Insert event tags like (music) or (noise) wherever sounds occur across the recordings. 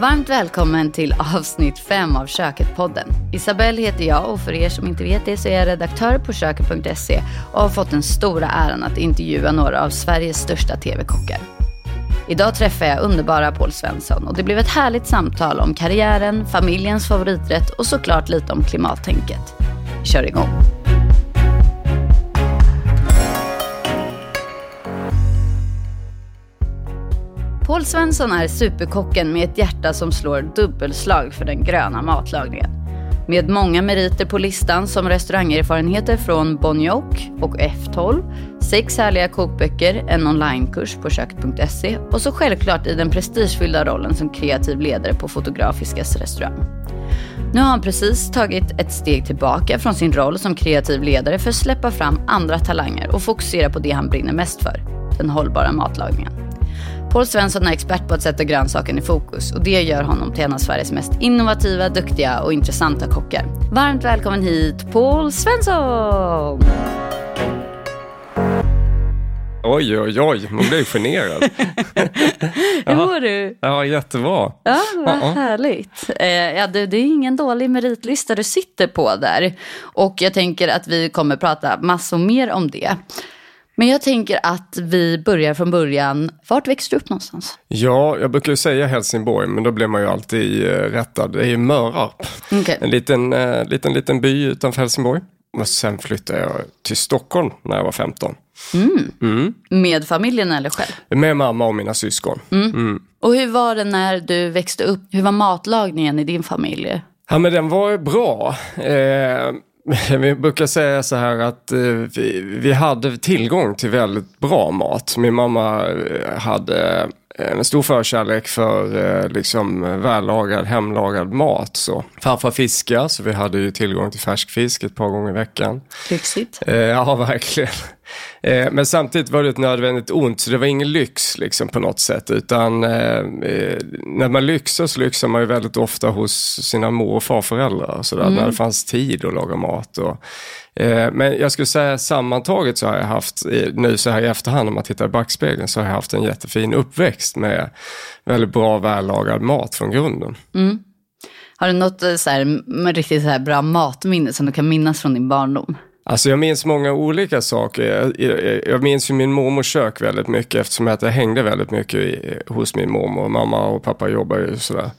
Varmt välkommen till avsnitt 5 av Köket-podden. Isabelle heter jag och för er som inte vet det så är jag redaktör på Köket.se och har fått den stora äran att intervjua några av Sveriges största tv-kockar. Idag träffar jag underbara Paul Svensson och det blev ett härligt samtal om karriären, familjens favoriträtt och såklart lite om klimattänket. Vi kör igång. Paul Svensson är superkocken med ett hjärta som slår dubbelslag för den gröna matlagningen. Med många meriter på listan som restaurangerfarenheter från Bonjock och F12, sex härliga kokböcker, en onlinekurs på köket.se och så självklart i den prestigefyllda rollen som kreativ ledare på Fotografiskas restaurang. Nu har han precis tagit ett steg tillbaka från sin roll som kreativ ledare för att släppa fram andra talanger och fokusera på det han brinner mest för, den hållbara matlagningen. Paul Svensson är expert på att sätta grönsaken i fokus och det gör honom till en av Sveriges mest innovativa, duktiga och intressanta kockar. Varmt välkommen hit Paul Svensson! Oj, oj, oj, man blir generad. (laughs) Hur mår du? Ja, jättebra. Ja, vad Ja. härligt. Eh, ja, det, det är ingen dålig meritlista du sitter på där. Och jag tänker att vi kommer prata massor mer om det. Men jag tänker att vi börjar från början. Vart växte du upp någonstans? Ja, jag brukar ju säga Helsingborg, men då blir man ju alltid eh, rättad. Det är ju Mörarp. Okej. En liten, eh, liten, liten by utanför Helsingborg. Och sen flyttade jag till Stockholm när jag var 15. Med familjen eller själv? Med mamma och mina syskon. Och hur var det när du växte upp? Hur var matlagningen i din familj? Ja, men den var bra. Eh, vi brukar säga så här att eh, vi, vi hade tillgång till väldigt bra mat. Min mamma eh, hade en stor förkärlek för eh, liksom vällagad, hemlagad mat. Så. Farfar fiskar, så vi hade ju tillgång till färsk fisk ett par gånger i veckan. Lyxigt. Eh, ja, verkligen. Eh, men samtidigt var det ett nödvändigt ont, så det var ingen lyx liksom, på något sätt. Utan eh, eh, när man lyxar så lyxar man ju väldigt ofta hos sina mor och farföräldrar. Sådär, När det fanns tid att laga mat. Och, eh, Eh, men jag skulle säga sammantaget så har jag haft, nu så här i efterhand om man tittar i backspegeln, så har jag haft en jättefin uppväxt med väldigt bra vällagad mat från grunden. Mm. Har du något eh, så här, riktigt så här bra matminne som du kan minnas från din barndom? Alltså jag minns många olika saker. Jag, jag, jag minns ju min mormors kök väldigt mycket eftersom jag hängde väldigt mycket i, hos min mormor. Mamma och pappa jobbar ju sådär.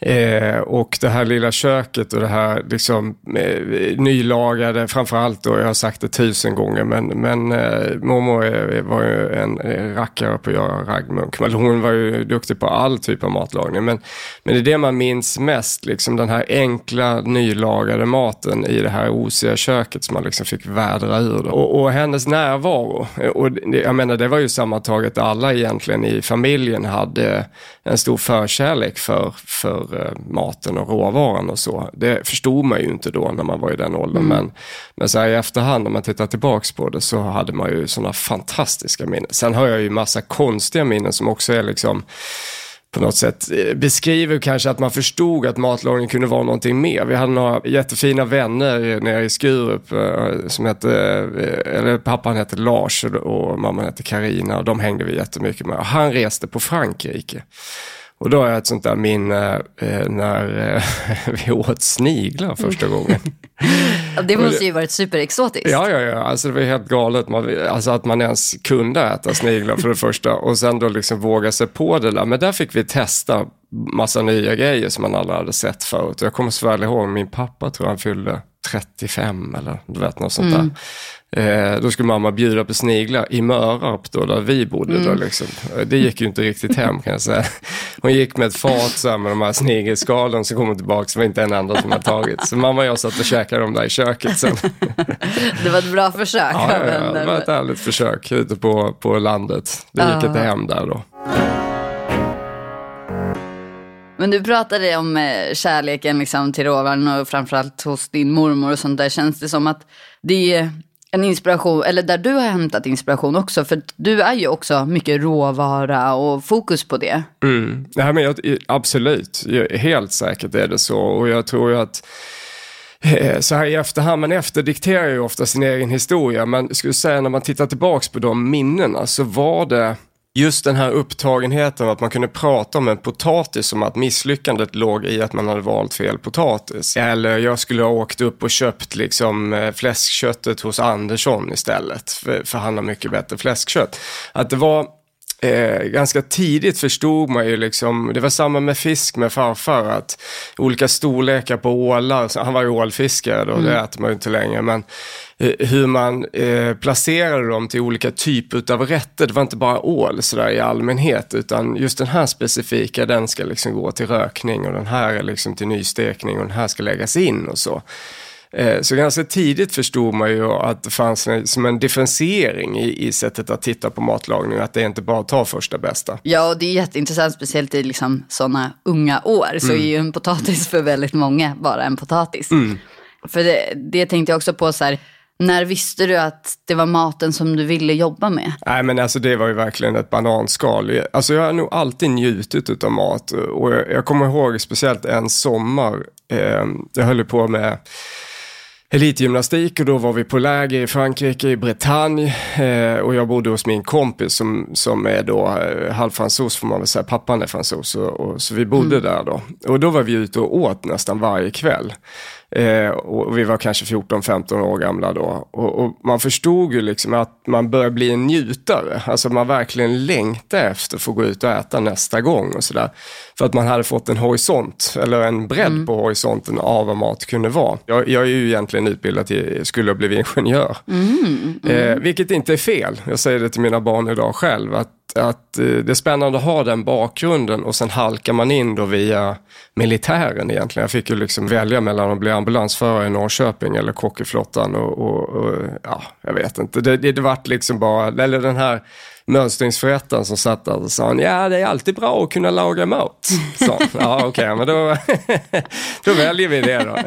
Eh, och det här lilla köket och det här liksom eh, nylagade, framförallt då, jag har sagt det tusen gånger, men, men eh, mormor är- var ju en eh, rackare på att göra raggmunk. Men hon var ju duktig på all typ av matlagning. Men, men det är det man minns mest, liksom den här enkla nylagade maten i det här osiga köket som man liksom fick vädra ur. Det. Och, och hennes närvaro, och det, jag menar det var ju sammantaget alla egentligen i familjen hade en stor förkärlek för, för eh, maten och råvaran och så. Det förstod man ju inte då när man var i den åldern. Men, men så här i efterhand när man tittar tillbaks på det så hade man ju sådana fantastiska minnen. Sen har jag ju massa konstiga minnen som också är liksom på något sätt eh, beskriver kanske att man förstod att matlagning kunde vara någonting mer. Vi hade några jättefina vänner nere i Skurup eh, som hette, eh, eller pappan hette Lars och- och mamman hette Karina och de hängde vi jättemycket med. Och Han reste på Frankrike. Och då har jag ett sånt där minne eh, när eh, (laughs) vi åt sniglar första gången. Det måste ju varit superexotiskt. Ja, ja, ja. Alltså det var helt galet. Man, alltså att man ens kunde äta sniglar för det första. Och sen då liksom våga sig på det där. Men där fick vi testa massa nya grejer som man aldrig hade sett förut. Jag kommer så väl ihåg min pappa tror han fyllde 35 eller du vet något sånt där. Eh, då skulle mamma bjuda på sniglar i Mörarp då, där vi bodde. Då, liksom. Eh, Det gick ju inte riktigt hem kan jag säga. Hon gick med ett fat så här, med de här snigelskalen, så kom tillbaka, så var inte en enda som hade tagit. Så mamma och jag satt och käkade dem där i köket sen. (laughs) Det var ett bra försök. Ja, ja, ja, det var ett ärligt försök ute på, på landet. Det gick Ja. inte hem där då. Men du pratade om eh, kärleken liksom, till råvaran och framförallt hos din mormor och sånt där. Känns det som att det är en inspiration, eller där du har hämtat inspiration också. För du är ju också mycket råvara och fokus på det. Mm. Ja, men jag, absolut, helt säkert är det så. Och jag tror ju att eh, så här i efterhand, man efterdikterar ju ofta sin egen historia. Men jag skulle säga när man tittar tillbaks på de minnena så var det just den här upptagenheten att man kunde prata om en potatis som att misslyckandet låg i att man hade valt fel potatis. Eller jag skulle ha åkt upp och köpt liksom eh, fläskköttet hos Andersson istället, för, för han har mycket bättre fläskkött. Att det var Eh, ganska tidigt förstod man ju liksom, det var samma med fisk med farfar, att olika storlekar på ålar, han var ju ålfiskare då, mm. det äter man ju inte längre, men eh, hur man eh, placerade dem till olika typer av rätter. Det var inte bara ål sådär i allmänhet, utan just den här specifika, den ska liksom gå till rökning och den här är liksom till nystekning och den här ska läggas in och så. Eh, så ganska tidigt förstod man ju att det fanns en, som en differentiering i, i sättet att titta på matlagning, att det inte bara tar första bästa. Ja, och det är jätteintressant, speciellt i liksom sådana unga år, så mm. är ju en potatis för väldigt många bara en potatis. Mm. För det, det tänkte jag också på så här, när visste du att det var maten som du ville jobba med? Nej men alltså det var ju verkligen ett bananskal. Alltså jag har nog alltid njutit av mat. Och jag, jag kommer ihåg speciellt en sommar, eh, jag höll på med elitgymnastik och då var vi på läger i Frankrike, i Bretagne. Eh, och jag bodde hos min kompis som, som är då eh, halvfransos får man väl säga, pappan är fransos. Och, och, så vi bodde mm. där då. Och då var vi ute och åt nästan varje kväll. Eh, och vi var kanske 14-15 år gamla då. Och, och, man förstod ju liksom att man börjar bli en njutare. Alltså man verkligen längtar efter att få gå ut och äta nästa gång och sådär. För att man hade fått en horisont, eller en bredd mm. på horisonten av vad mat kunde vara. Jag, jag är ju egentligen utbildad till, skulle ha blivit ingenjör. Mm. Mm. Eh, vilket inte är fel. Jag säger det till mina barn idag själv. Att att eh, det är spännande att ha den bakgrunden och sen halkar man in då via militären egentligen. Jag fick ju liksom välja mellan att bli ambulansförare i Norrköping eller kock i flottan och, och, och ja, jag vet inte. Det, det, det vart liksom bara, eller den här mönstringsförrättaren som satt där och sa ja det är alltid bra att kunna laga mat. (laughs) Så, ja okej, okay, men då, (laughs) då väljer vi det då.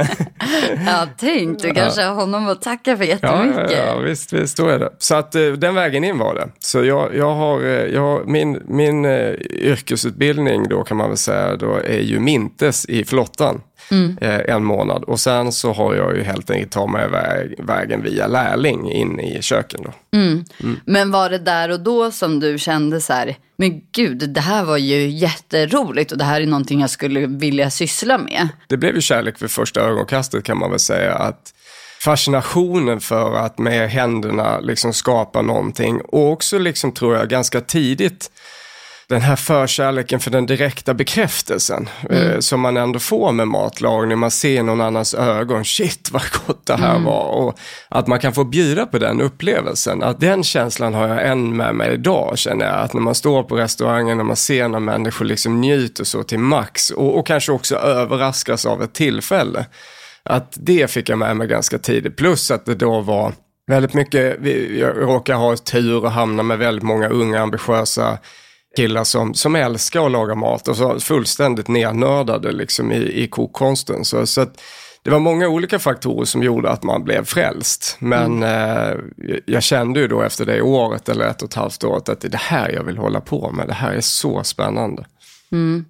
ja, tänk, du kanske har honom att tacka för jättemycket. Ja, ja, ja visst, visst, då är det. Så att eh, den vägen in var det. Så jag, jag har, eh, jag har min, min uh, yrkesutbildning då kan man väl säga, då är ju Mintes i flottan mm. eh, en månad. Och sen så har jag ju helt enkelt tagit mig väg, vägen via lärling in i köken. Då. Mm. Mm. Men var det där och då som du kände så här, men gud, det här var ju jätteroligt och det här är någonting jag skulle vilja syssla med? Det blev ju kärlek för första ögonkastet kan man väl säga. att fascinationen för att med händerna liksom skapa någonting och också liksom tror jag ganska tidigt den här förkärleken för den direkta bekräftelsen mm. eh, som man ändå får med matlagning. Man ser någon annans ögon, shit vad gott det här mm. var. Och att man kan få bjuda på den upplevelsen. Att den känslan har jag än med mig idag känner jag. Att när man står på restaurangen, när man ser när människor liksom njuter så till max och, och kanske också överraskas av ett tillfälle. Att det fick jag med mig ganska tidigt. Plus att det då var väldigt mycket, jag råkar ha tur och hamna med väldigt många unga ambitiösa killar som, som älskar att laga mat och så fullständigt nernördade liksom i, i kokkonsten. Så, så att, det var många olika faktorer som gjorde att man blev frälst. Men mm. eh, jag kände ju då efter det året eller ett och ett halvt året att det är det här jag vill hålla på med. Det här är så spännande. Mm.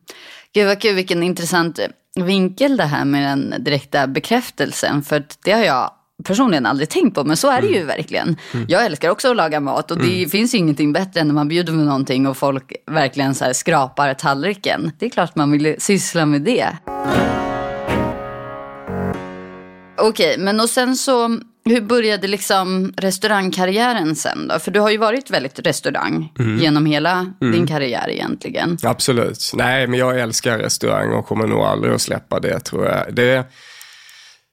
Gud vad kul, vilken intressant vinkel det här med den direkta bekräftelsen. För det har jag personligen aldrig tänkt på, men så är det ju mm. verkligen. Mm. Jag älskar också att laga mat och det mm. finns ju ingenting bättre än när man bjuder på någonting och folk verkligen så skrapar tallriken. Det är klart man vill syssla med det. Okej, okay, men och sen så, hur började liksom restaurangkarriären sen då? För du har ju varit väldigt restaurang mm. genom hela mm. din karriär egentligen. Absolut. Nej, men jag älskar restaurang och kommer nog aldrig att släppa det tror jag. Det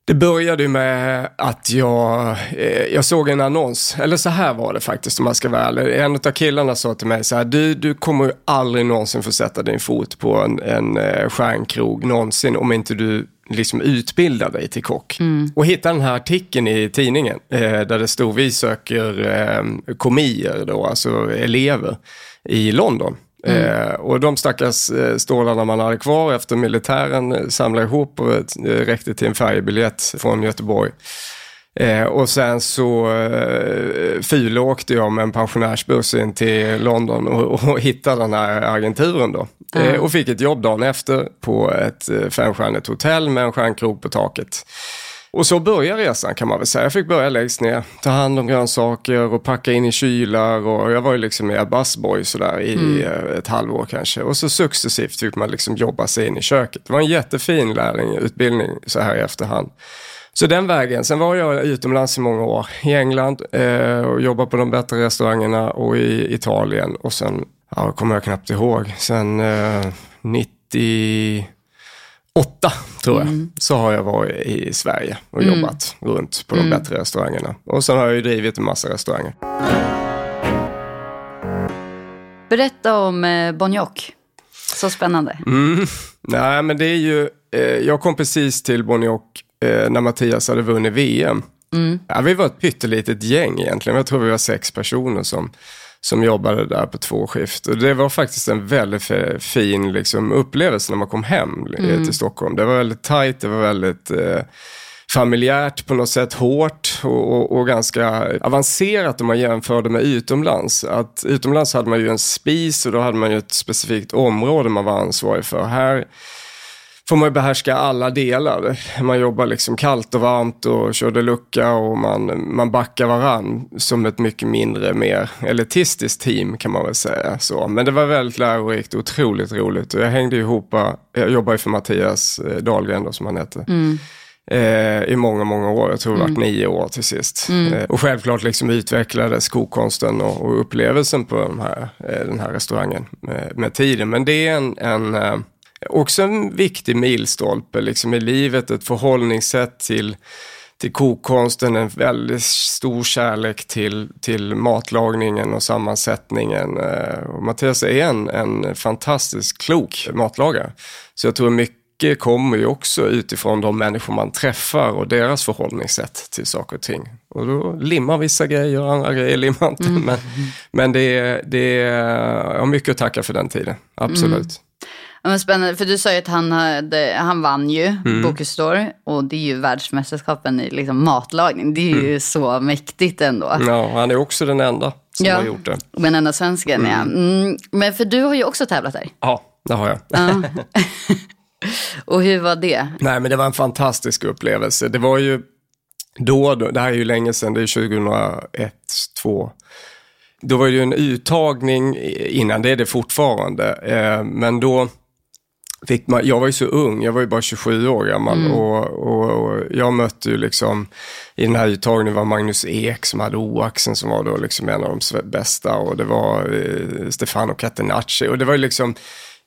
det började med att jag, eh, jag såg en annons, eller så här var det faktiskt om man ska vara ärlig. En av killarna sa till mig så här, du, du kommer aldrig någonsin få sätta din fot på en, en eh, stjärnkrog någonsin om inte du liksom utbildar dig till kock. Mm. Och hittade den här artikeln i tidningen eh, där det stod vi söker eh, komier då, alltså elever i London. Mm. Eh, och de stackars eh, stålarna man hade kvar efter militären eh, samlade ihop och eh, räckte till en färjebiljett från Göteborg. Eh, och sen så eh, fulåkte jag med en pensionärsbuss in till London och, och hittade den här agenturen då. Mm. Eh, och fick ett jobb dagen efter på ett eh, femstjärnigt hotell med en stjärnkrog på taket. Och så börjar resan kan man väl säga. Jag fick börja längst ner, ta hand om grönsaker och packa in i kylar. Och jag var ju liksom med busboy sådär i mm. ett halvår kanske. Och så successivt fick man liksom jobba sig in i köket. Det var en jättefin lärling, utbildning så här i efterhand. Så den vägen. Sen var jag utomlands i många år. I England eh, och jobbade på de bättre restaurangerna och i Italien. Och sen, ja, kommer jag knappt ihåg, sen eh, 98 tror jag, mm. så har jag varit i Sverige och mm. jobbat runt på de mm. bättre restaurangerna. Och sen har jag ju drivit en massa restauranger. Berätta om eh, Bonjoc. Så spännande. Mm. Nej, men det är ju, eh, jag kom precis till Bonjoc eh, när Mattias hade vunnit VM. Mm. Ja, vi var ett pyttelitet gäng egentligen. Jag tror vi var sex personer som, som jobbade där på två skift. Och det var faktiskt en väldigt fin liksom, upplevelse när man kom hem eh, mm. till Stockholm. Det var väldigt tajt, det var väldigt eh, familjärt på något sätt, hårt och, och, och, ganska avancerat om man jämför det med utomlands. Att utomlands hade man ju en spis och då hade man ju ett specifikt område man var ansvarig för. Här får man behärska alla delar. Man jobbar liksom kallt och varmt och körde lucka och man, man backar varann som ett mycket mindre, mer elitistiskt team kan man väl säga. Så. Men det var väldigt lärorikt och otroligt roligt. Och jag hängde ihop, jag jobbade ju för Mattias eh, Dahlgren då, som han hette. Mm. Eh, i många, många år. Jag tror det mm. var nio år till sist. Mm. Eh, och självklart liksom utvecklades kokonsten och, och upplevelsen på de här, eh, den här restaurangen med, med, tiden. Men det är en, en också en viktig milstolpe liksom, i livet, ett förhållningssätt till, till kokkonsten, en väldigt stor kärlek till, till matlagningen och sammansättningen. Eh, och Mattias är en, en fantastiskt klok matlagare. Så jag tror mycket kommer ju också utifrån de människor man träffar och deras förhållningssätt till saker och ting. Och då limmar vissa grejer och andra grejer limmar inte. Mm. Men, men det, det, jag har mycket att tacka för den tiden, absolut. Mm. Men spännande, för du sa ju att han, hade, han vann ju mm. Bocuse och det är ju världsmästerskapen i liksom matlagning. Det är ju mm. så mäktigt ändå. Ja, han är också den enda som ja, har gjort det. Den enda svensken, mm. ja. Mm, men för du har ju också tävlat där. Ja, det har jag. Ja. (laughs) och hur var det? Nej, men det var en fantastisk upplevelse. Det var ju då, det här är ju länge sedan, det är 2001, 2002 då var det ju en uttagning innan, det är det fortfarande. Eh, men då fick man, jag var ju så ung, jag var ju bara 27 år gammal mm. och, och, och, jag mötte ju liksom, i den här uttagningen var Magnus Ek som hade oaxen som var då liksom en av de bästa och det var eh, Stefano Catenacci och det var ju liksom,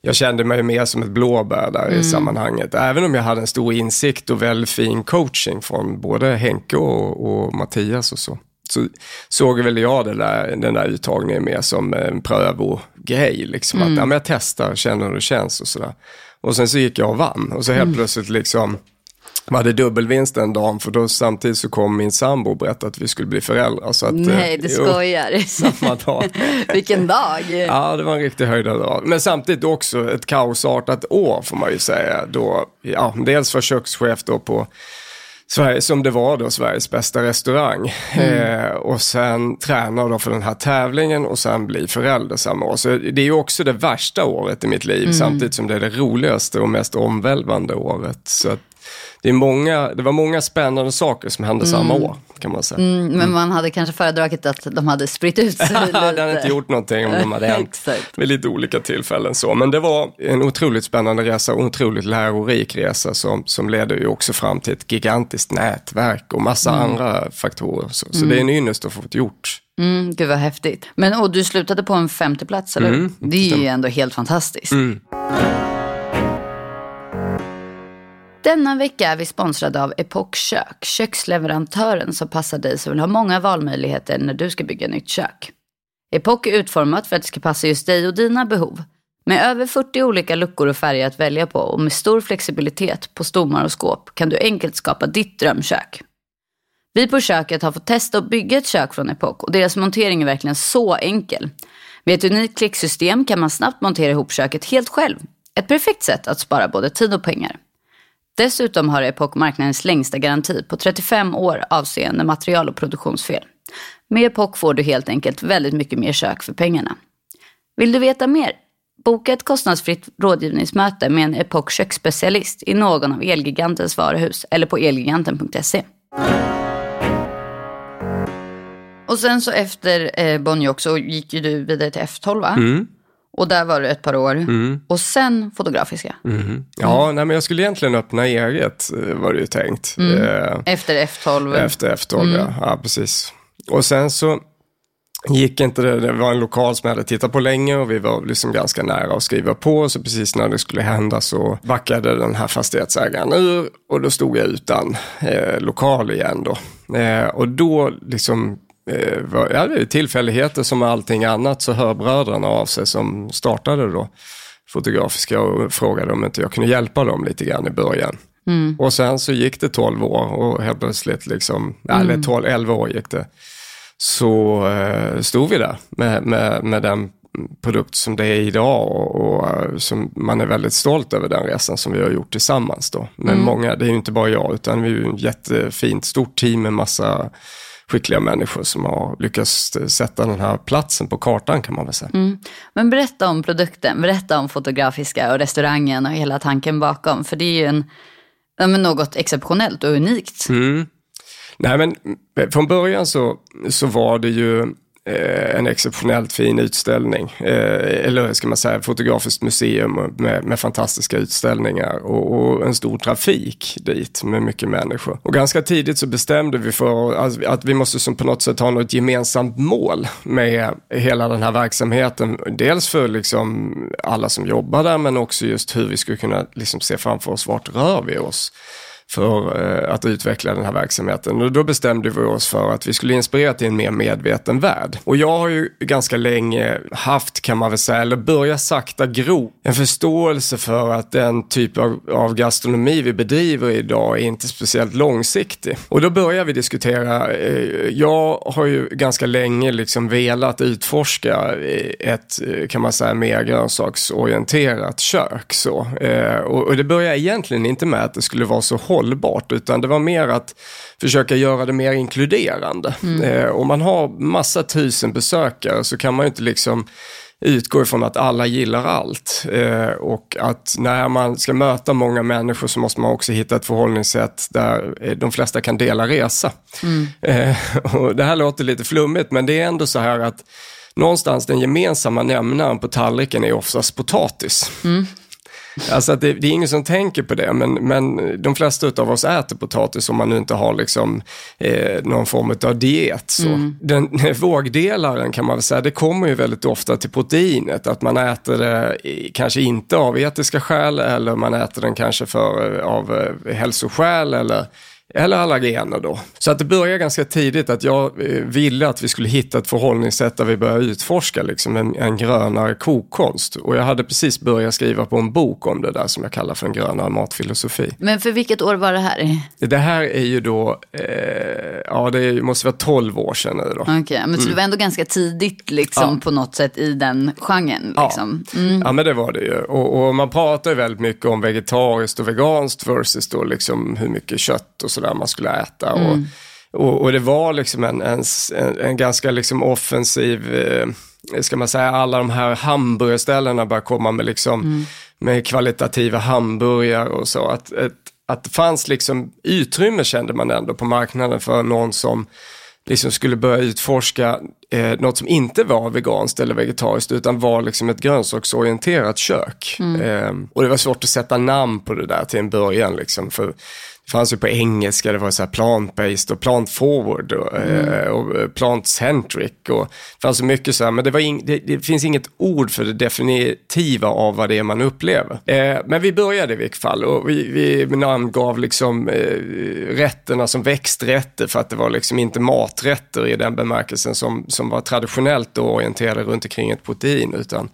jag kände mig mer som ett blåbär där mm. i sammanhanget. Även om jag hade en stor insikt och väldigt fin coaching från både Henke och, och Mattias och så så såg väl jag det där, den där uttagningen mer som en prövogrej. Liksom. Mm. Att ja, men jag testar, känner hur det känns och sådär. Och sen så gick jag och vann och så helt mm. plötsligt liksom var det dubbelvinst den dagen för då samtidigt så kom min sambo och berättade att vi skulle bli föräldrar. Så att, Nej, du skojar. (laughs) samma dag. (laughs) Vilken dag. Ja, det var en riktig höjdardag. Men samtidigt också ett kaosartat år får man ju säga. Då, ja, dels var kökschef då på Sverige, som det var då, Sveriges bästa restaurang. Mm. Eh, och sen träna då för den här tävlingen och sen bli förälder samma år. Så det är ju också det värsta året i mitt liv, mm. samtidigt som det är det roligaste och mest omvälvande året. Så det, är många, det var många spännande saker som hände mm. samma år kan man säga. Mm, men man hade kanske föredragit att de hade spritt ut sig (laughs) lite. det hade inte gjort någonting om de hade hänt (laughs) vid lite olika tillfällen. Så. Men det var en otroligt spännande resa och en otroligt lärorik resa som, som ledde ju också fram till ett gigantiskt nätverk och massa mm. andra faktorer. Så, så mm. det är en ynnest att få det gjort. Mm, gud vad häftigt. Men och du slutade på en femteplats, eller mm, Det är ju ändå helt fantastiskt. Denna vecka är vi sponsrade av Epoch Kök, köksleverantören som passar dig som vill ha många valmöjligheter när du ska bygga nytt kök. Epoch är utformat för att det ska passa just dig och dina behov. Med över 40 olika luckor och färger att välja på och med stor flexibilitet på stommar och skåp kan du enkelt skapa ditt drömkök. Vi på köket har fått testa att bygga ett kök från Epoch och deras montering är verkligen så enkel. Med ett unikt klicksystem kan man snabbt montera ihop köket helt själv. Ett perfekt sätt att spara både tid och pengar. Dessutom har Epoch marknadens längsta garanti på 35 år avseende material och produktionsfel. Med Epoch får du helt enkelt väldigt mycket mer kök för pengarna. Vill du veta mer? Boka ett kostnadsfritt rådgivningsmöte med en Epoch köksspecialist i någon av Elgigantens varuhus eller på elgiganten.se. Och sen så efter eh, Bonjock så gick ju du vidare till F12 va? Mm. Och där var du ett par år. Och sen Fotografiska. Mm. Ja, nej, men jag skulle egentligen öppna eget, eh, var det ju tänkt. Eh, Efter F12. Efter F12, ja. ja. precis. Och sen så gick inte det, det var en lokal som jag hade tittat på länge och vi var liksom ganska nära att skriva på. Så precis när det skulle hända så backade den här fastighetsägaren ur och då stod jag utan eh, lokal igen då. Eh, och då liksom ja, det är tillfälligheter som allting annat så hör bröderna av sig som startade då Fotografiska och frågade om inte jag kunde hjälpa dem lite grann i början. Och sen så gick det 12 år och helt plötsligt, liksom, eller 12, 11 år gick det, så eh, stod vi där med, med, med den produkt som det är idag och, och eh, som man är väldigt stolt över den resan som vi har gjort tillsammans då. Men många, det är ju inte bara jag, utan vi är ju ett jättefint, stort team med massa skickliga människor som har lyckats sätta den här platsen på kartan kan man väl säga. Men berätta om produkten, berätta om Fotografiska och restaurangen och hela tanken bakom. För det är ju en, något exceptionellt och unikt. Mm. Nej, men eh, från början så, så var det ju eh, Eh, en exceptionellt fin utställning. Eh, eller ska man säga, fotografiskt museum med, med fantastiska utställningar och, och, en stor trafik dit med mycket människor. Och ganska tidigt så bestämde vi för att, att vi måste som på något sätt ha något gemensamt mål med hela den här verksamheten. Dels för liksom alla som jobbar där men också just hur vi skulle kunna liksom se framför oss vart rör vi oss för eh, att utveckla den här verksamheten. Och då bestämde vi oss för att vi skulle inspirera till en mer medveten värld. Och jag har ju ganska länge haft, kan man väl säga, eller börja sakta gro, en förståelse för att den typ av, av gastronomi vi bedriver idag är inte speciellt långsiktig. Och då börjar vi diskutera, eh, jag har ju ganska länge liksom velat utforska eh, ett, eh, kan man säga, mer grönsaksorienterat kök. Så. Eh, och, och det börjar egentligen inte med att det skulle vara så hållbart, utan det var mer att försöka göra det mer inkluderande. Eh, om man har massa tusen besökare så kan man ju inte liksom utgå ifrån att alla gillar allt. Eh, och att när man ska möta många människor så måste man också hitta ett förhållningssätt där eh, de flesta kan dela resa. Eh, (laughs) och det här låter lite flummigt, men det är ändå så här att någonstans den gemensamma nämnaren på tallriken är oftast potatis. Alltså det, det är ingen som tänker på det, men, men de flesta av oss äter potatis om man nu inte har liksom, eh, någon form av diet. Så. Den (laughs) vågdelaren kan man väl säga, det kommer ju väldigt ofta till proteinet. Att man äter det kanske inte av etiska skäl eller man äter den kanske för, av eh, hälsoskäl eller eller allergener då. Så att det började ganska tidigt att jag eh, ville att vi skulle hitta ett förhållningssätt där vi började utforska liksom en, en grönare kokkonst. Och jag hade precis börjat skriva på en bok om det där som jag kallar för en grönare matfilosofi. Men för vilket år var det här? Det här är ju då, eh, ja det måste vara 12 år sedan nu då. Okej, men så det var ändå ganska tidigt liksom Mm. Ja. på något sätt i den genren. Ja. Liksom. Mm. Ja men det var det ju. Och, och man pratar ju väldigt mycket om vegetariskt och veganskt versus då liksom hur mycket kött och sådär man skulle äta. Och, och, och det var liksom en, en, en, ganska liksom offensiv, eh, ska man säga, alla de här hamburgerställena började komma med liksom med kvalitativa hamburgare och så. Att, ett, att det fanns liksom utrymme kände man ändå på marknaden för någon som liksom skulle börja utforska eh, något som inte var veganskt eller vegetariskt utan var liksom ett grönsaksorienterat kök. Eh, och det var svårt att sätta namn på det där till en början liksom. För fanns ju på engelska, det var så här plant-based och plant-forward och, eh, och eh, plant-centric. Och det fanns så mycket så här, men det, var ing, det, det finns inget ord för det definitiva av vad det är man upplever. Eh, men vi började i vilket fall och vi, vi namngav liksom eh, rätterna som växträtter för att det var liksom inte maträtter i den bemärkelsen som, som var traditionellt då orienterade runt omkring ett protein, utan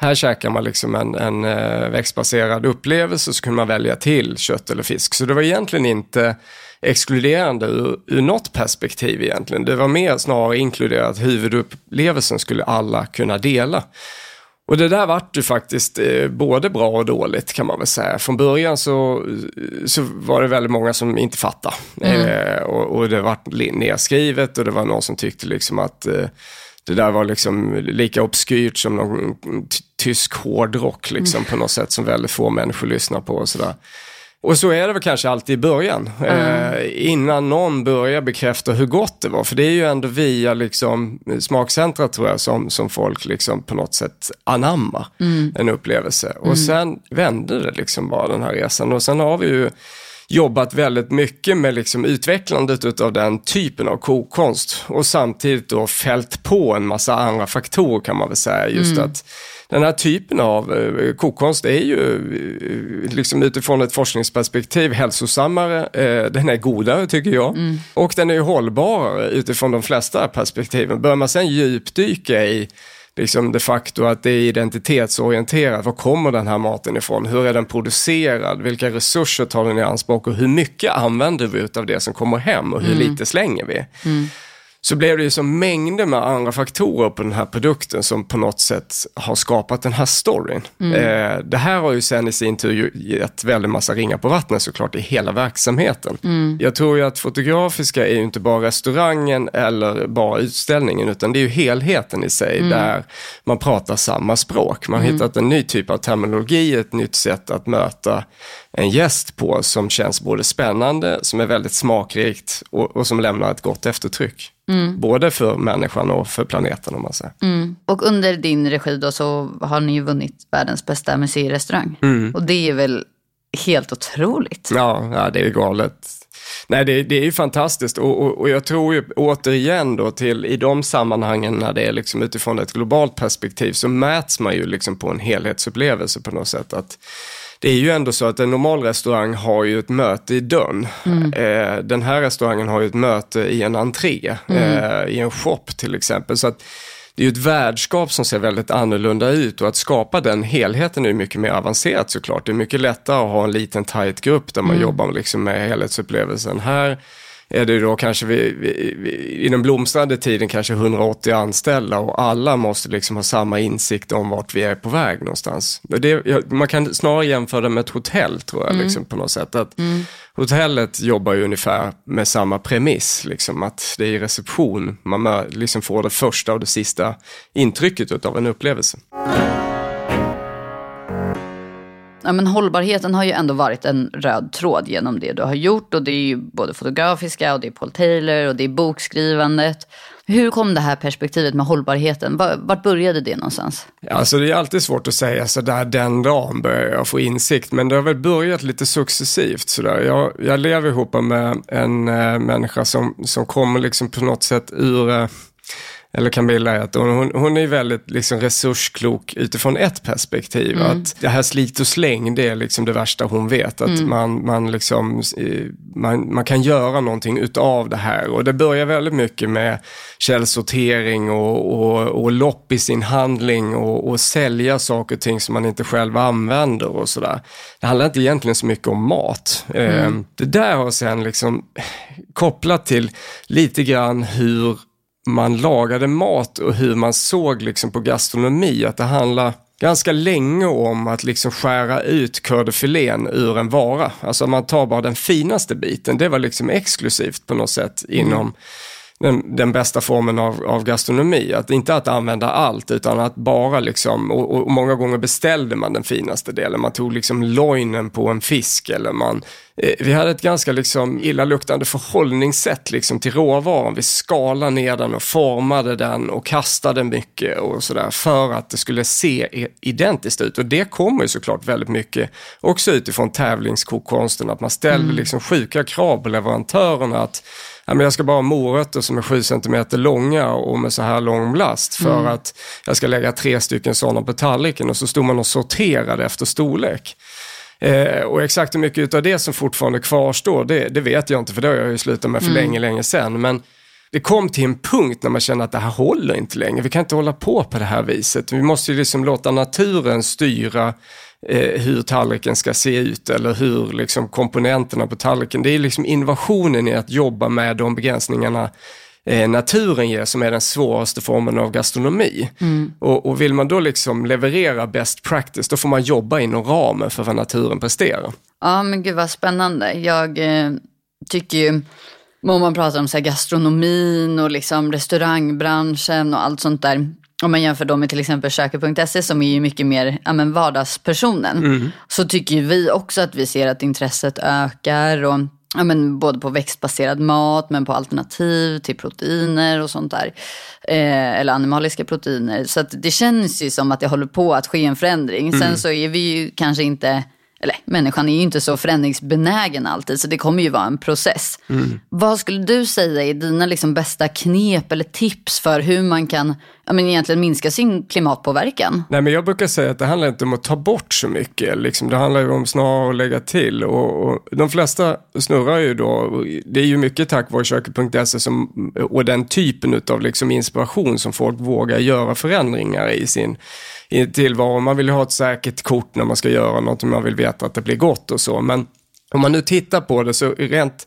här käkar man liksom en, en eh, växtbaserad upplevelse så kunde man välja till kött eller fisk. Så det var egentligen inte exkluderande ur, ur något perspektiv egentligen. Det var mer snarare inkluderat huvudupplevelsen skulle alla kunna dela. Och det där vart ju faktiskt eh, både bra och dåligt kan man väl säga. Från början så, så var det väldigt många som inte fattade. Eh, och, och det vart nedskrivet och det var någon som tyckte liksom att eh, det där var liksom lika obskyrt som någon tysk hårdrock liksom, mm. på något sätt som väldigt få människor lyssnar på och sådär. Och så är det väl kanske alltid i början, mm. eh, innan någon börjar bekräfta hur gott det var. För det är ju ändå via liksom, smakcentra tror jag som, som folk liksom på något sätt anammar mm. en upplevelse. Och mm. sen vände det liksom bara den här resan. Och sen har vi ju jobbat väldigt mycket med liksom utvecklandet av den typen av kokkonst. Och samtidigt då fällt på en massa andra faktorer kan man väl säga. Just mm. att den här typen av eh, kokkonst är ju eh, liksom utifrån ett forskningsperspektiv hälsosammare, eh, den är godare tycker jag. Mm. Och den är ju hållbarare utifrån de flesta perspektiven. Bör man sen djupdyka i liksom de facto att det är identitetsorienterat. Var kommer den här maten ifrån? Hur är den producerad? Vilka resurser tar den i anspråk? Och hur mycket använder vi av det som kommer hem och hur mm. lite slänger vi? Mm så blev det ju så mängder med andra faktorer på den här produkten som på något sätt har skapat den här storyn. Mm. Eh, det här har ju sen i sin tur gett väldigt massa ringar på vattnet såklart i hela verksamheten. Mm. Jag tror ju att Fotografiska är ju inte bara restaurangen eller bara utställningen utan det är ju helheten i sig mm. där man pratar samma språk. Man har mm. hittat en ny typ av terminologi, ett nytt sätt att möta en gäst på som känns både spännande, som är väldigt smakrikt och, och som lämnar ett gott eftertryck. Mm. Både för människan och för planeten om man säger. Mm. Och under din regi då så har ni ju vunnit världens bästa museirestaurang. Mm. Och det är väl helt otroligt? Ja, ja det är galet. Nej, det, det är ju fantastiskt och, och, och, jag tror ju återigen då till i de sammanhangen när det är liksom utifrån ett globalt perspektiv så mäts man ju liksom på en helhetsupplevelse på något sätt. Att det är ju ändå så att en normal restaurang har ju ett möte i dörren. Mm. Eh, den här restaurangen har ju ett möte i en entré, mm. eh, i en shop till exempel. Så att det är ju ett värdskap som ser väldigt annorlunda ut och att skapa den helheten är mycket mer avancerat såklart. Det är mycket lättare att ha en liten tight grupp där man mm. jobbar liksom med helhetsupplevelsen. Här är det då kanske vi, vi, vi, i den blomstrande tiden kanske 180 anställda och alla måste liksom ha samma insikt om vart vi är på väg någonstans. Det, man kan snarare jämföra det med ett hotell tror jag, mm. liksom, på något sätt. Att mm. Hotellet jobbar ju ungefär med samma premiss, liksom, att det är i reception man liksom får det första och det sista intrycket av en upplevelse. Ja, men hållbarheten har ju ändå varit en röd tråd genom det du har gjort. Och det är ju både fotografiska och det är Paul Taylor och det är bokskrivandet. Hur kom det här perspektivet med hållbarheten? Vart började det någonstans? Alltså det är alltid svårt att säga sådär den dagen började jag få insikt. Men det har väl börjat lite successivt sådär. Jag, jag lever ihop med en äh, människa som, som kommer liksom på något sätt ur äh, eller Camilla, att hon, hon är väldigt liksom resursklok utifrån ett perspektiv. Mm. Att det här slit och släng, det är liksom det värsta hon vet. Att mm. man, man, liksom, eh, man, man kan göra någonting utav det här. Och det börjar väldigt mycket med källsortering och, och, och lopp i sin handling och, och sälja saker och ting som man inte själv använder och sådär. Det handlar inte egentligen så mycket om mat. Mm. Eh, det där har sen liksom kopplat till lite grann hur man lagade mat och hur man såg liksom på gastronomi. Att det handlar ganska länge om att liksom skära ut kördefilén ur en vara. Alltså man tar bara den finaste biten. Det var liksom exklusivt på något sätt inom mm den, den bästa formen av, av, gastronomi. Att inte att använda allt utan att bara liksom, och, och, många gånger beställde man den finaste delen. Man tog liksom lojnen på en fisk eller man, eh, vi hade ett ganska liksom illaluktande förhållningssätt liksom till råvaran. Vi skalade ner den och formade den och kastade mycket och sådär för att det skulle se identiskt ut. Och det kommer ju såklart väldigt mycket också utifrån tävlingskokkonsten, att man ställer mm. liksom sjuka krav på leverantörerna att men jag ska bara ha morötter som är 7 cm långa och med så här lång blast för mm. att jag ska lägga tre stycken sådana på tallriken och så stod man och sorterade efter storlek. Eh, och exakt hur mycket av det som fortfarande kvarstår, det, det, vet jag inte för det har jag ju slutat med för mm. länge, länge sedan. Men det kom till en punkt när man kände att det här håller inte längre. Vi kan inte hålla på på det här viset. Vi måste ju liksom låta naturen styra eh, hur tallriken ska se ut eller hur liksom, komponenterna på tallriken. Det är liksom innovationen i att jobba med de begränsningarna eh, naturen ger som är den svåraste formen av gastronomi. Mm. Och, och, vill man då liksom leverera best practice, då får man jobba inom ramen för vad naturen presterar. Ja, men gud vad spännande. Jag eh, tycker ju om man pratar om så gastronomin och liksom restaurangbranschen och allt sånt där. Om man jämför dem med till exempel Köket.se som är ju mycket mer ja, men vardagspersonen. Mm. Så tycker vi också att vi ser att intresset ökar. Och ja, men både på växtbaserad mat men på alternativ till proteiner och sånt där. Eh, eller animaliska proteiner. Så det känns ju som att det håller på att ske en förändring. Mm. Sen så är vi ju kanske inte eller människan är ju inte så förändringsbenägen alltid, så det kommer ju vara en process. Mm. Vad skulle du säga är dina liksom bästa knep eller tips för hur man kan ja, men egentligen minska sin klimatpåverkan? Nej, men jag brukar säga att det handlar inte om att ta bort så mycket, liksom. det handlar ju om snarare att lägga till. Och, och de flesta snurrar ju då, det är ju mycket tack vare köket.se och den typen av liksom inspiration som folk vågar göra förändringar i sin i tillvaron. Man vill ju ha ett säkert kort när man ska göra något, man vill veta att det blir gott och så. Men om man nu tittar på det så rent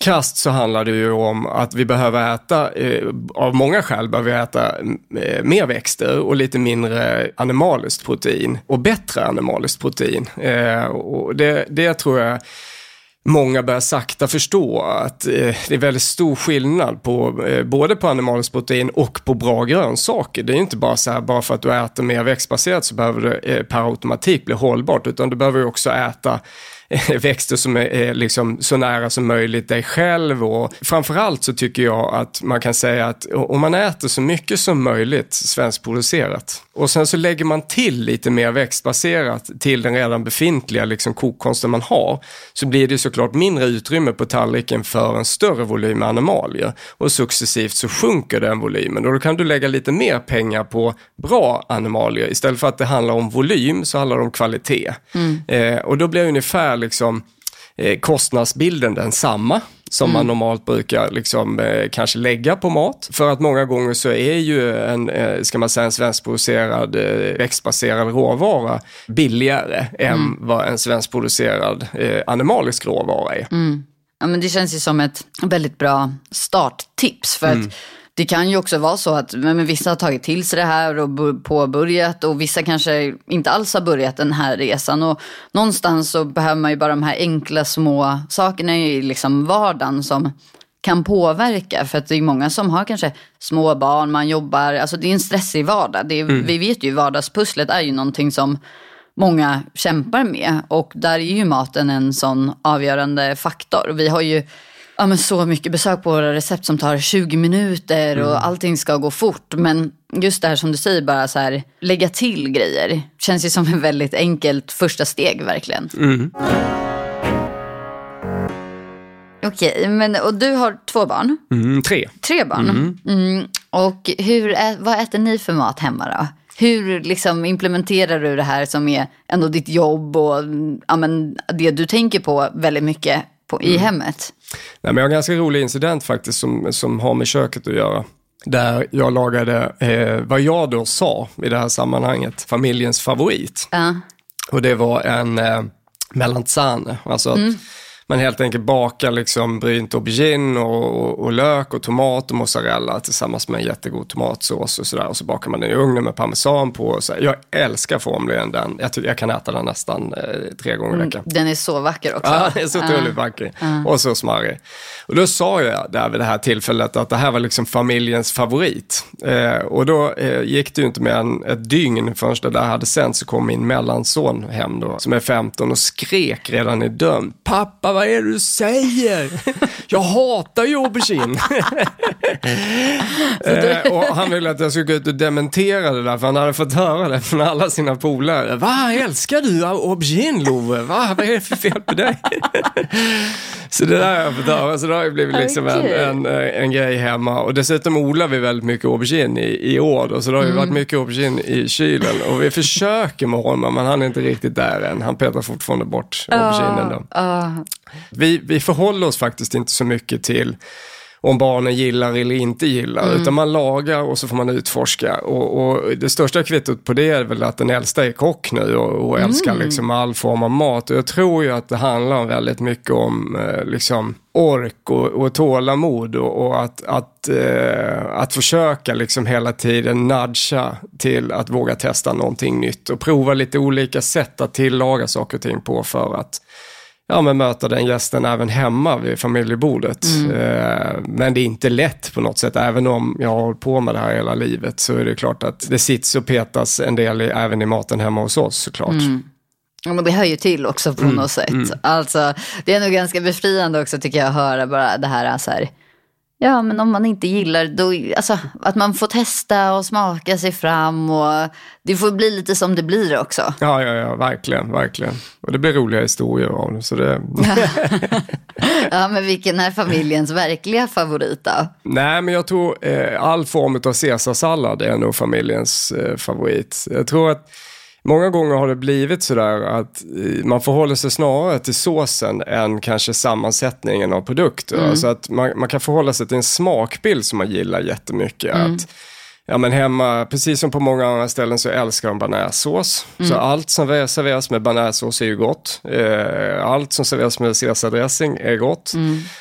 krasst så handlar det ju om att vi behöver äta, eh, av många skäl behöver vi äta eh, mer växter och lite mindre animaliskt protein och bättre animaliskt protein. Eh, och det, det tror jag många börjar sakta förstå att eh, det är väldigt stor skillnad på eh, både på animaliskt protein och på bra grönsaker. Det är inte bara så här, bara för att du äter mer växtbaserat så behöver det eh, per automatik bli hållbart, utan du behöver också äta (laughs) växter som är liksom så nära som möjligt dig själv och framförallt så tycker jag att man kan säga att om man äter så mycket som möjligt svenskproducerat och sen så lägger man till lite mer växtbaserat till den redan befintliga liksom kokkonsten man har så blir det såklart mindre utrymme på tallriken för en större volym animalier och successivt så sjunker den volymen och då kan du lägga lite mer pengar på bra animalier istället för att det handlar om volym så handlar det om kvalitet. Mm. Eh, och då blir ungefär liksom eh, kostnadsbilden densamma som mm. man normalt brukar liksom, eh, kanske lägga på mat. För att många gånger så är ju en, eh, ska man säga, en svenskproducerad eh, växtbaserad råvara billigare mm. än vad en svenskproducerad eh, animalisk råvara är. Mm. Ja, men det känns ju som ett väldigt bra starttips. För att mm. Det kan ju också vara så att men, vissa har tagit till sig det här och påbörjat och vissa kanske inte alls har börjat den här resan. Och någonstans så behöver man ju bara de här enkla små sakerna i liksom vardagen som kan påverka. För att det är många som har kanske små barn, man jobbar, alltså det är en stressig vardag. Är, mm. Vi vet ju vardagspusslet är ju någonting som många kämpar med och där är ju maten en sån avgörande faktor. Vi har ju ja, men så mycket besök på våra recept som tar 20 minuter och mm. allting ska gå fort. Men just det här som du säger, bara så här, lägga till grejer. Känns ju som ett väldigt enkelt första steg verkligen. Mm. Okej, men och du har två barn? Mm, tre. Tre barn? Mm. mm. Och hur, vad äter ni för mat hemma då? Hur liksom implementerar du det här som är ändå ditt jobb och ja, men, det du tänker på väldigt mycket på, i mm. hemmet? Nej, men jag har en ganska rolig incident faktiskt som, som har med köket att göra. Där jag lagade eh, vad jag då sa i det här sammanhanget, familjens favorit. Uh. Och det var en eh, melanzane, alltså mm. Man helt enkelt bakar liksom brynt aubergine och, och, och, lök och tomat och mozzarella tillsammans med en jättegod tomatsås och sådär. Och så bakar man den i ugnen med parmesan på. Och så Jag älskar formligen den. Jag, jag kan äta den nästan eh, tre gånger i veckan. Mm, den är så vacker också. (laughs) Ja, den är så otroligt uh. vacker. Uh. Och så smarrig. Och då sa jag där vid det här tillfället att det här var liksom familjens favorit. Eh, och då eh, gick det ju inte mer än ett dygn förrän det där hade sänts så kom min mellanson hem då, som är 15 och skrek redan i dörren. Pappa, vad är det du säger? Jag hatar ju aubergine. (laughs) eh, och han ville att jag skulle gå ut och dementera det där, för han hade fått höra det från alla sina polare. Va, älskar du aubergine Love? Va, vad är det för fel på dig? Så det där har jag fått höra, så det har ju blivit liksom en, en, en, grej hemma. Och dessutom odlar vi väldigt mycket aubergine i, i år, då, så det har ju mm. varit mycket aubergine i kylen. Och vi försöker med honom, men han är inte riktigt där än. Han petar fortfarande bort auberginen. Då. Uh, vi, vi förhåller oss faktiskt inte så mycket till om barnen gillar eller inte gillar. Mm. Utan man lagar och så får man utforska. Och, och, det största kvittot på det är väl att den äldsta är kock nu och, och älskar mm. liksom all form av mat. Och jag tror ju att det handlar väldigt mycket om eh, liksom ork och, och tålamod och, och att, att, eh, att försöka liksom hela tiden nudga till att våga testa någonting nytt och prova lite olika sätt att tillaga saker och ting på för att ja, men möta den gästen även hemma vid familjebordet. Eh, men det är inte lätt på något sätt. Även om jag har hållit på med det här hela livet så är det klart att det sits och petas en del i, även i maten hemma hos oss såklart. Ja, men det hör ju till också på något sätt. Alltså, det är nog ganska befriande också tycker jag att höra bara det här, så här. Ja, men om man inte gillar då, alltså, att man får testa och smaka sig fram och det får bli lite som det blir också. Ja, ja, ja, verkligen, verkligen. Och det blir roliga historier av det. Så det... Ja, (laughs) men vilken är familjens verkliga favorit då? Nej, men jag tror eh, all form av caesarsallad är nog familjens eh, favorit. Jag tror att många gånger har det blivit sådär att eh, man förhåller sig snarare till såsen än kanske sammansättningen av produkter. Alltså att man, man kan förhålla sig till en smakbild som man gillar jättemycket. Att, Ja men hemma, precis som på många andra ställen så älskar de bearnaisesås. Så allt som serveras med bearnaisesås är ju gott. Eh, allt som serveras med caesardressing är gott.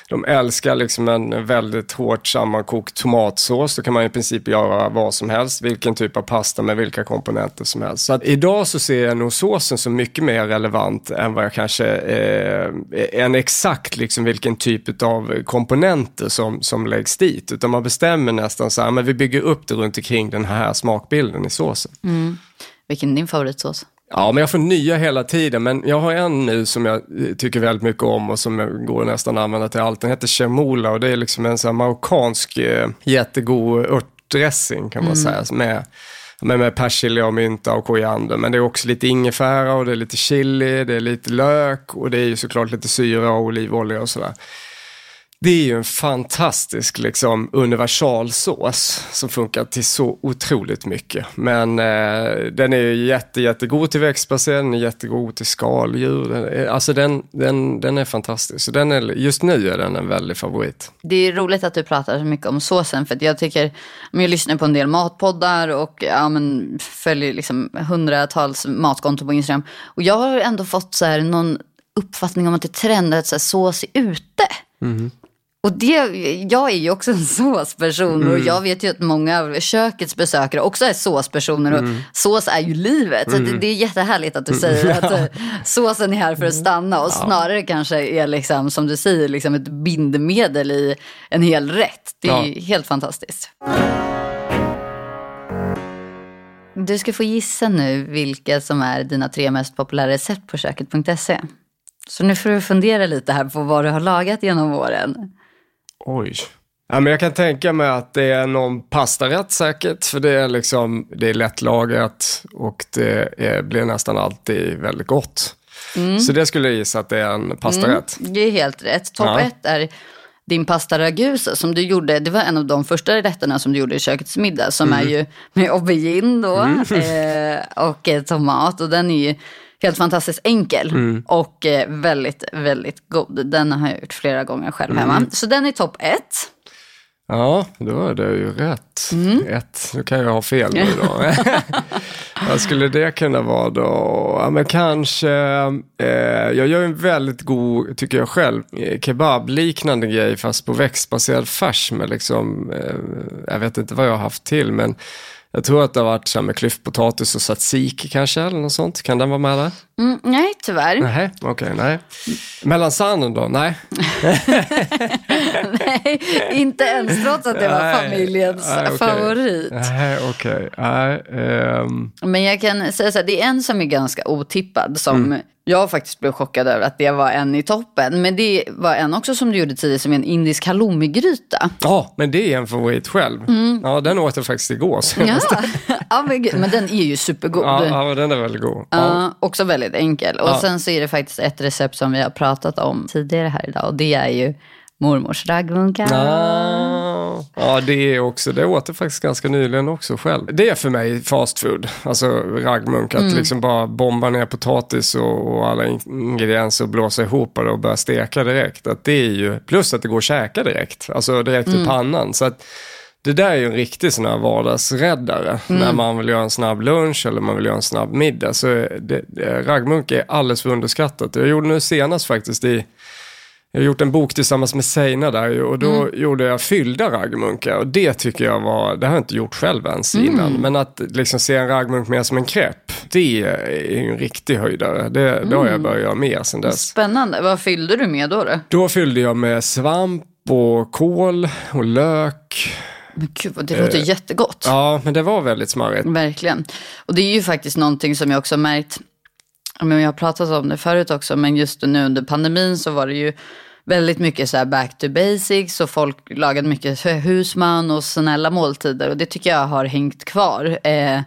De älskar liksom en väldigt hårt sammankokt tomatsås. Då kan man i princip göra vad som helst. Vilken typ av pasta med vilka komponenter som helst. Så att idag så ser jag nog såsen som mycket mer relevant än vad jag kanske, eh, än exakt liksom vilken typ av komponenter som, som läggs dit. Utan man bestämmer nästan så här, men vi bygger upp det runt omkring den här smakbilden i såsen. Vilken är din favoritsås? Ja, men jag får nya hela tiden. Men jag har en nu som jag tycker väldigt mycket om och som jag går nästan att använda till allt. Den heter Chemola och det är liksom en sån marockansk eh, jättegod örtdressing kan man säga. Med, med, med persilja och mynta och koriander. Men det är också lite ingefära och det är lite chili, det är lite lök och det är ju såklart lite syra och olivolja och sådär. Det är ju en fantastisk liksom, universalsås som funkar till så otroligt mycket. Men eh, den är ju jätte, jättegod till växtbaserad, den är jättegod till skaldjur. Den är, alltså den, den, den är fantastisk. Så den är, just nu är den en väldig favorit. Det är roligt att du pratar så mycket om såsen för jag tycker, om jag lyssnar på en del matpoddar och ja, men, följer liksom hundratals matkonton på Instagram och jag har ändå fått så här någon uppfattning om att det trendar att så här, sås är ute. Och det, jag är ju också en (laughs) såsperson och jag vet ju att många av kökets besökare också är såspersoner och sås är ju livet. Så det, det är jättehärligt att du säger att (laughs) eh, såsen är här för att stanna och snarare kanske är liksom, som du säger, liksom ett bindemedel i en hel rätt. Det är ju helt fantastiskt. Du ska få gissa nu vilka som är dina tre mest populära recept på köket.se. Så nu får du fundera lite här på vad du har lagat genom åren. Oj. Ja, men jag kan tänka mig att det är någon pastarätt säkert, för det är, liksom, det är lättlagat och det är, blir nästan alltid väldigt gott. Så det skulle jag gissa att det är en pastarätt. Det är helt rätt. Topp Ja. ett är din pasta ragusa som du gjorde. Det var en av de första rätterna som du gjorde i kökets middag. Som är ju med aubergine då eh, och eh, tomat. Och den är ju helt fantastiskt enkel och eh, väldigt, väldigt god. Den har jag gjort flera gånger själv hemma. Så den är topp ett. Ja, då är det ju rätt. Ett. Nu kan jag ha fel nu då. (laughs) (laughs) Vad skulle det kunna vara då? Ja, men kanske, eh, jag gör en väldigt god, tycker jag själv, eh, kebab-liknande grej fast på växtbaserad färs med liksom, eh, jag vet inte vad jag har haft till, men jag tror att det har varit så här med klyftpotatis och tzatziki kanske, eller något sånt. Kan den vara med där? Mm, nej, tyvärr. Nej, okej, nej. Melansanen då? Nej. (laughs) nej, inte ens trots att det var familjens Nej, okej. favorit. Nej, okej. Nej, ehm. Men jag kan säga så här, det är en som är ganska otippad som Mm. jag faktiskt blev chockad över att det var en i toppen. Men det var en också som du gjorde tidigare som är en indisk halloumigryta. Ja, men det är en favorit själv. Ja, den åt jag faktiskt igår. Så. Ja, (laughs) ja men, den är ju supergod. Ja, Ja, den är väldigt god. Ja. också väldigt enkel. Och Ja. sen så är det faktiskt ett recept som vi har pratat om tidigare här idag. Och det är ju mormors raggmunkar. Ja, ja, det är också, det åt jag faktiskt ganska nyligen också själv. Det är för mig fast food, alltså raggmunk, att liksom bara bomba ner potatis och, och alla in- ingredienser och blåsa ihop det och börja steka direkt. Att det är ju, plus att det går att käka direkt, alltså direkt i pannan. Så att det där är ju en riktig sån här vardagsräddare. När man vill göra en snabb lunch eller man vill göra en snabb middag. Så det, det, raggmunk är alldeles för underskattat. Jag gjorde nu senast faktiskt i jag har gjort en bok tillsammans med Seina där och då mm. gjorde jag fyllda raggmunkar och det tycker jag var, det har jag inte gjort själv ens mm. innan. Men att liksom se en raggmunk mer som en krepp, det är ju en riktig höjdare. Det, mm. det har jag mm. börjat göra mer sen dess. Spännande, vad fyllde du med då? Då, då fyllde jag med svamp och kål och lök. Men gud, det låter eh, jättegott. Ja, men det var väldigt smarrigt. Verkligen. Och det är ju faktiskt någonting som jag också har märkt, jag har pratat om det förut också, men just nu under pandemin så var det ju väldigt mycket så back to basics och folk lagade mycket husman och snälla måltider och det tycker jag har hängt kvar. Eh,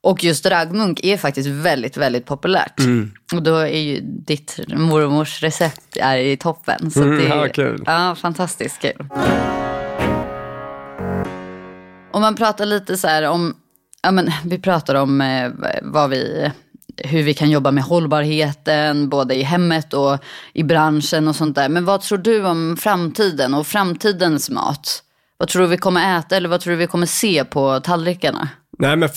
och just raggmunk är faktiskt väldigt, väldigt populärt. Mm. Och då är ju ditt mormors recept är i toppen. Så mm, det är, ja, kul. Ja, fantastiskt kul. Om man pratar lite så här om, ja men vi pratar om eh, vad vi hur vi kan jobba med hållbarheten, både i hemmet och i branschen och sånt där. Men vad tror du om framtiden och framtidens mat? Vad tror du vi kommer äta eller vad tror du vi kommer se på tallrikarna? Nej, men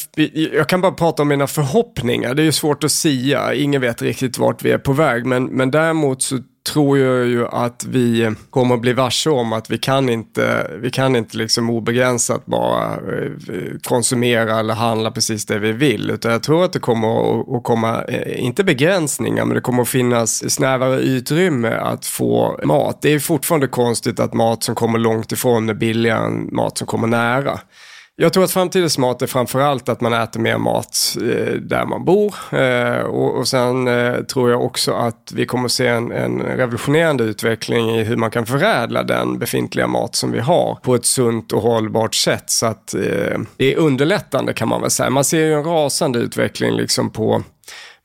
jag kan bara prata om mina förhoppningar. Det är ju svårt att sia. Ingen vet riktigt vart vi är på väg. Men, men däremot så tror jag ju att vi kommer att bli varse om att vi kan inte, vi kan inte liksom obegränsat bara eh, konsumera eller handla precis det vi vill. Utan jag tror att det kommer att komma, eh, inte begränsningar, men det kommer att finnas snävare utrymme att få mat. Det är fortfarande konstigt att mat som kommer långt ifrån är billigare än mat som kommer nära. Jag tror att framtidens mat är framförallt att man äter mer mat eh, där man bor. Eh, och, och sen eh, tror jag också att vi kommer se en, en, revolutionerande utveckling i hur man kan förädla den befintliga mat som vi har på ett sunt och hållbart sätt. Så att eh, det är underlättande kan man väl säga. Man ser ju en rasande utveckling liksom på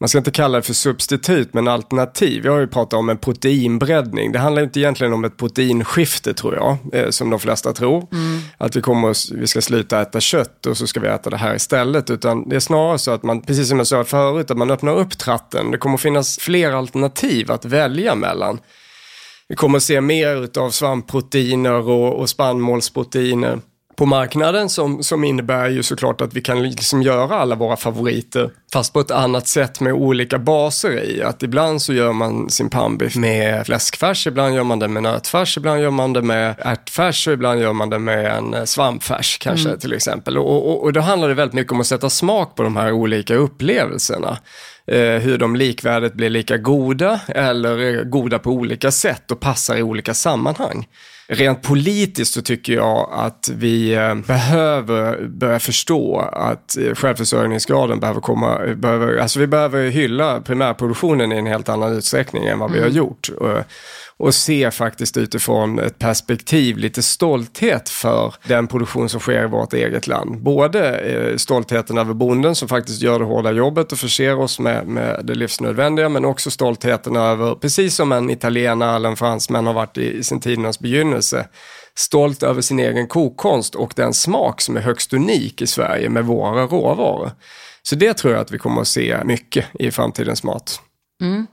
man ska inte kalla det för substitut, men alternativ. Jag har ju pratat om en proteinbreddning. Det handlar inte egentligen om ett proteinskifte tror jag, eh, som de flesta tror. Mm. Att vi, kommer, vi ska sluta äta kött och så ska vi äta det här istället. Utan det är snarare så att man, precis som jag sa förut, att man öppnar upp tratten. Det kommer finnas fler alternativ att välja mellan. Vi kommer att se mer av svampproteiner och, och spannmålsproteiner på marknaden som, som innebär ju såklart att vi kan liksom göra alla våra favoriter fast på ett annat sätt med olika baser i. Att ibland så gör man sin pannbiff med fläskfärs, ibland gör man det med nötfärs, ibland gör man det med ärtfärs och ibland gör man det med en eh, svampfärs kanske mm. till exempel. Och, och, och då handlar det väldigt mycket om att sätta smak på de här olika upplevelserna eh, hur de likvärdigt blir lika goda eller goda på olika sätt och passar i olika sammanhang. Rent politiskt så tycker jag att vi eh, behöver börja förstå att eh, självförsörjningsgraden behöver komma, behöver, alltså vi behöver hylla primärproduktionen i en helt annan utsträckning än vad vi har mm. gjort och se faktiskt utifrån ett perspektiv lite stolthet för den produktion som sker i vårt eget land. Både eh, stoltheten över bonden som faktiskt gör det hårda jobbet och förser oss med, med det livsnödvändiga, men också stoltheten över, precis som en italienare eller en fransman har varit i, i sin tidernas begynnelse, stolt över sin egen kokkonst och den smak som är högst unik i Sverige med våra råvaror. Så det tror jag att vi kommer att se mycket i framtidens mat. Mm.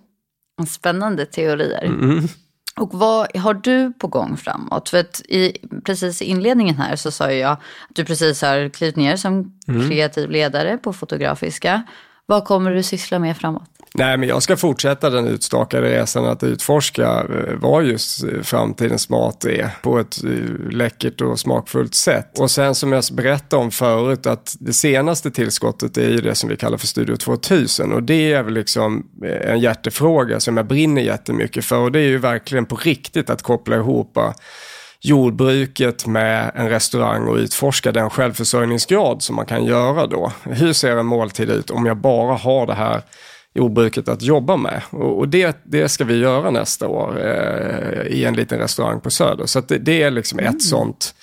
Spännande teorier. Mm. Och vad har du på gång framåt? För att i, precis i inledningen här så sa jag att du precis har klivit ner som mm. kreativ ledare på Fotografiska. Vad kommer du syssla med framåt? Nej, men jag ska fortsätta den utstakade resan att utforska eh, vad just eh, framtidens mat är på ett eh, läckert och smakfullt sätt. Och sen som jag berättade om förut att det senaste tillskottet är ju det som vi kallar för Studio 2000 och det är väl liksom en hjärtefråga som jag brinner jättemycket för och det är ju verkligen på riktigt att koppla ihop jordbruket med en restaurang och utforska den självförsörjningsgrad som man kan göra då. Hur ser en måltid ut om jag bara har det här jordbruket att jobba med. Och, det, det ska vi göra nästa år eh, i en liten restaurang på Söder. Så det, det, är liksom mm. ett sånt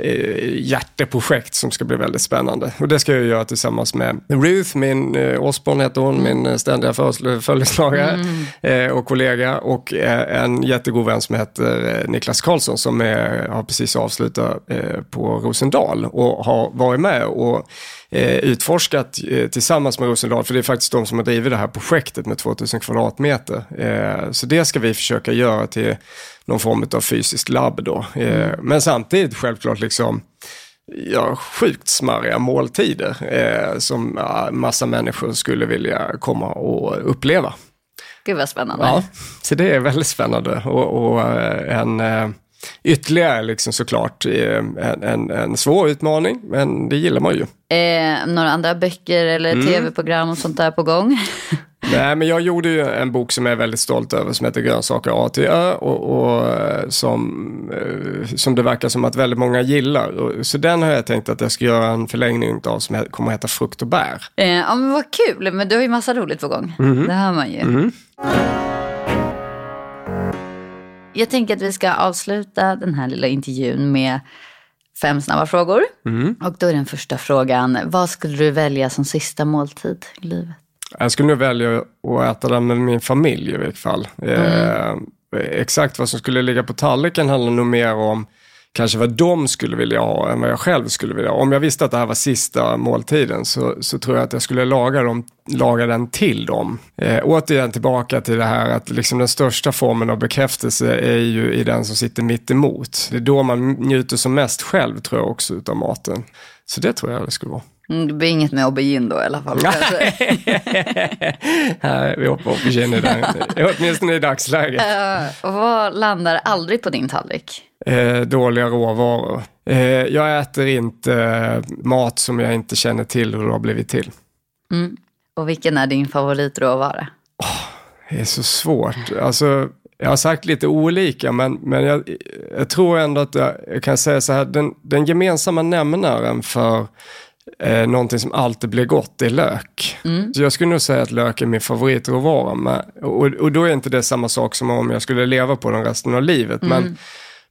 eh, hjärteprojekt som ska bli väldigt spännande. Och det ska jag göra tillsammans med Ruth, min, eh, Osborn heter hon, min eh, ständiga följeslagare mm. eh, och kollega. Och eh, en jättegod vän som heter eh, Niklas Karlsson som är, har precis avslutat eh, på Rosendal och har varit med och utforskat tillsammans med Rosendal, för det är faktiskt de som har drivit det här projektet med 2000 kvadratmeter. Så det ska vi försöka göra till någon form av fysiskt labb då. Eh, mm. Men samtidigt självklart liksom ja, sjukt smarriga måltider eh, som ja, massa människor skulle vilja komma och uppleva. Gud vad spännande. Ja, så det är väldigt spännande. Och, och eh, en eh, ytterligare liksom såklart en, en, en svår utmaning, men det gillar man ju. Eh, några andra böcker eller Mm. tv-program och sånt där på gång? Nej, men jag gjorde ju en bok som jag är väldigt stolt över som heter Grönsaker A till Ö och, och eh, som, eh, som det verkar som att väldigt många gillar. Så den har jag tänkt att jag ska göra en förlängning av som kommer att heta Frukt och bär. Eh, ja men vad kul, men du har ju massa roligt på gång. Mm. Det hör man ju. Jag tänker att vi ska avsluta den här lilla intervjun med fem snabba frågor. Mm. Och då är den första frågan, vad skulle du välja som sista måltid i livet? Jag skulle nog välja att äta den med min familj i vilket fall. Eh, exakt vad som skulle ligga på tallriken handlar nog mer om kanske vad de skulle vilja ha än vad jag själv skulle vilja ha. Om jag visste att det här var sista måltiden så, så tror jag att jag skulle laga, dem, laga den till dem. Eh, återigen tillbaka till det här att liksom den största formen av bekräftelse är ju i den som sitter mitt emot. Det är då man njuter som mest själv tror jag också utav maten. Så det tror jag det skulle vara. Mm, det blir inget med aubergine då i alla fall. Nej, (laughs) vi hoppar aubergine i den. Åtminstone i dagsläget. Och vad landar aldrig på din tallrik? Eh, dåliga råvaror. Eh, jag äter inte eh, mat som jag inte känner till hur det har blivit till. Och vilken är din favoritråvara? Det är så svårt. Alltså, jag har sagt lite olika, men, men jag, jag tror ändå att jag, jag kan säga så här, den, den gemensamma nämnaren för eh, någonting som alltid blir gott är lök. Så jag skulle nog säga att lök är min favoritråvara. Och, och då är inte det samma sak som om jag skulle leva på den resten av livet. Men,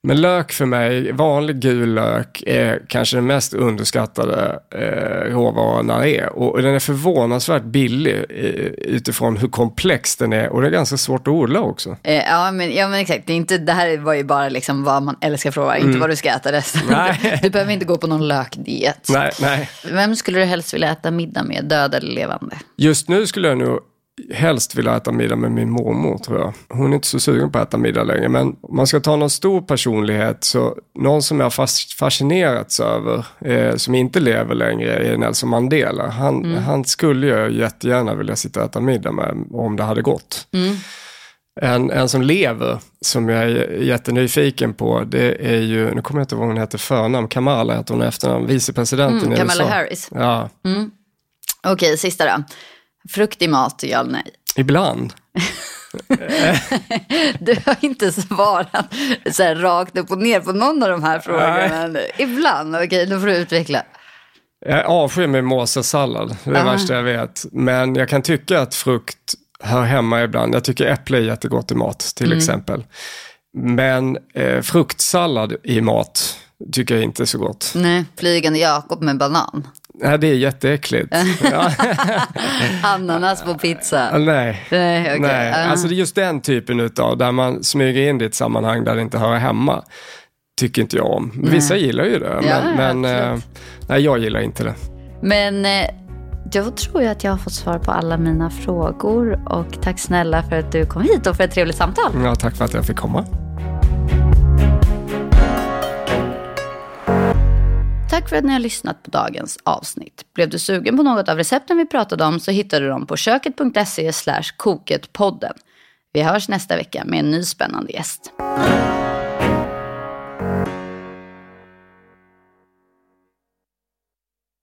men lök för mig, vanlig gul lök, är kanske den mest underskattade eh, det är. Och, den är förvånansvärt billig eh, utifrån hur komplex den är. Och det är ganska svårt att odla också. Eh, ja, men, ja men exakt, det, är inte, det här var ju bara liksom vad man älskar fråga, inte vad du ska äta resten. Nej. (laughs) Du behöver inte gå på någon lökdiet. Nej, nej. Vem skulle du helst vilja äta middag med, död eller levande? Just nu skulle jag nog helst vilja äta middag med min mormor tror jag. Hon är inte så sugen på att äta middag längre. Men om man ska ta någon stor personlighet så någon som jag fascinerats över, eh, som inte lever längre, är Nelson Mandela. Han, han skulle jag jättegärna vilja sitta och äta middag med om det hade gått. En, en som lever, som jag är jättenyfiken på, det är ju, nu kommer jag inte ihåg vad hon heter förnamn, Kamala heter hon efternamn, vicepresidenten Mm, i Kamala USA. Harris. Ja, Okej, sista då. Frukt i mat, ja eller nej? ibland. (laughs) Du har inte svarat så här rakt upp och ner på någon av de här frågorna. Ibland, okej, då får du utveckla. Jag avskyr mimosasallad, det är det värsta jag vet. Men jag kan tycka att frukt hör hemma ibland. Jag tycker äpple är jättegott i mat till Mm. exempel. Men eh, fruktsallad i mat tycker jag inte är så gott. Nej, flygande Jakob med banan. Nej, det är jätteäckligt. (laughs) ja, Ananas på pizza. nej. Nej, okej. Nej, alltså det är just den typen utav där man smyger in det i ett sammanhang där det inte hör hemma. Tycker inte jag om. Vissa gillar ju det, Ja, men, men eh, nej, jag gillar inte det. Men eh, då tror jag att jag har fått svar på alla mina frågor. Och tack snälla för att du kom hit och för ett trevligt samtal. Ja, tack för att jag fick komma. Tack för att ni har lyssnat på dagens avsnitt. Blev du sugen på något av recepten vi pratade om så hittar du dem på köket.se koketpodden. Vi hörs nästa vecka med en ny spännande gäst.